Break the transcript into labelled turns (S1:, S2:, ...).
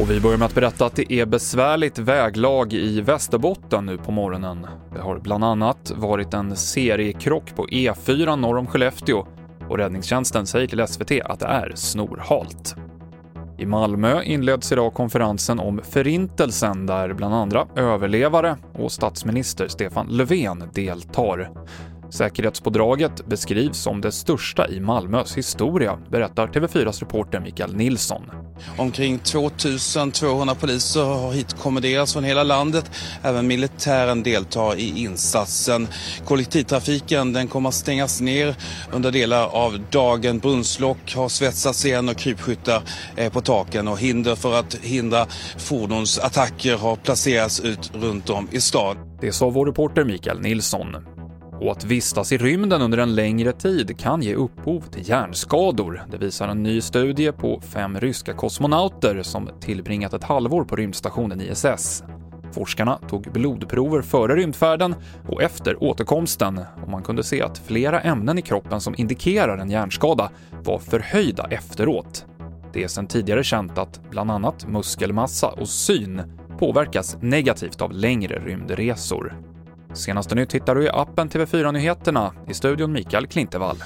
S1: Och vi börjar med att berätta att det är besvärligt väglag i Västerbotten nu på morgonen. Det har bland annat varit en seriekrock på E4 norr om Skellefteå och räddningstjänsten säger till SVT att det är snorhalt. I Malmö inleds idag konferensen om Förintelsen där bland andra överlevare och statsminister Stefan Löfven deltar. Säkerhetspådraget beskrivs som det största i Malmös historia, berättar TV4s reporter Mikael Nilsson.
S2: Omkring 2200 poliser har hit kommenderats från hela landet. Även militären deltar i insatsen. Kollektivtrafiken den kommer att stängas ner under delar av dagen. Brunnslock har svetsats igen och krypskyttar är på taken och hinder för att hindra fordonsattacker har placerats ut runt om i stan.
S1: Det sa vår reporter Mikael Nilsson. Och att vistas i rymden under en längre tid kan ge upphov till hjärnskador. Det visar en ny studie på fem ryska kosmonauter som tillbringat ett halvår på rymdstationen ISS. Forskarna tog blodprover före rymdfärden och efter återkomsten och man kunde se att flera ämnen i kroppen som indikerar en hjärnskada var förhöjda efteråt. Det är sedan tidigare känt att bland annat muskelmassa och syn påverkas negativt av längre rymdresor. Senaste nytt hittar du i appen TV4 Nyheterna. I studion Mikael Klintevall.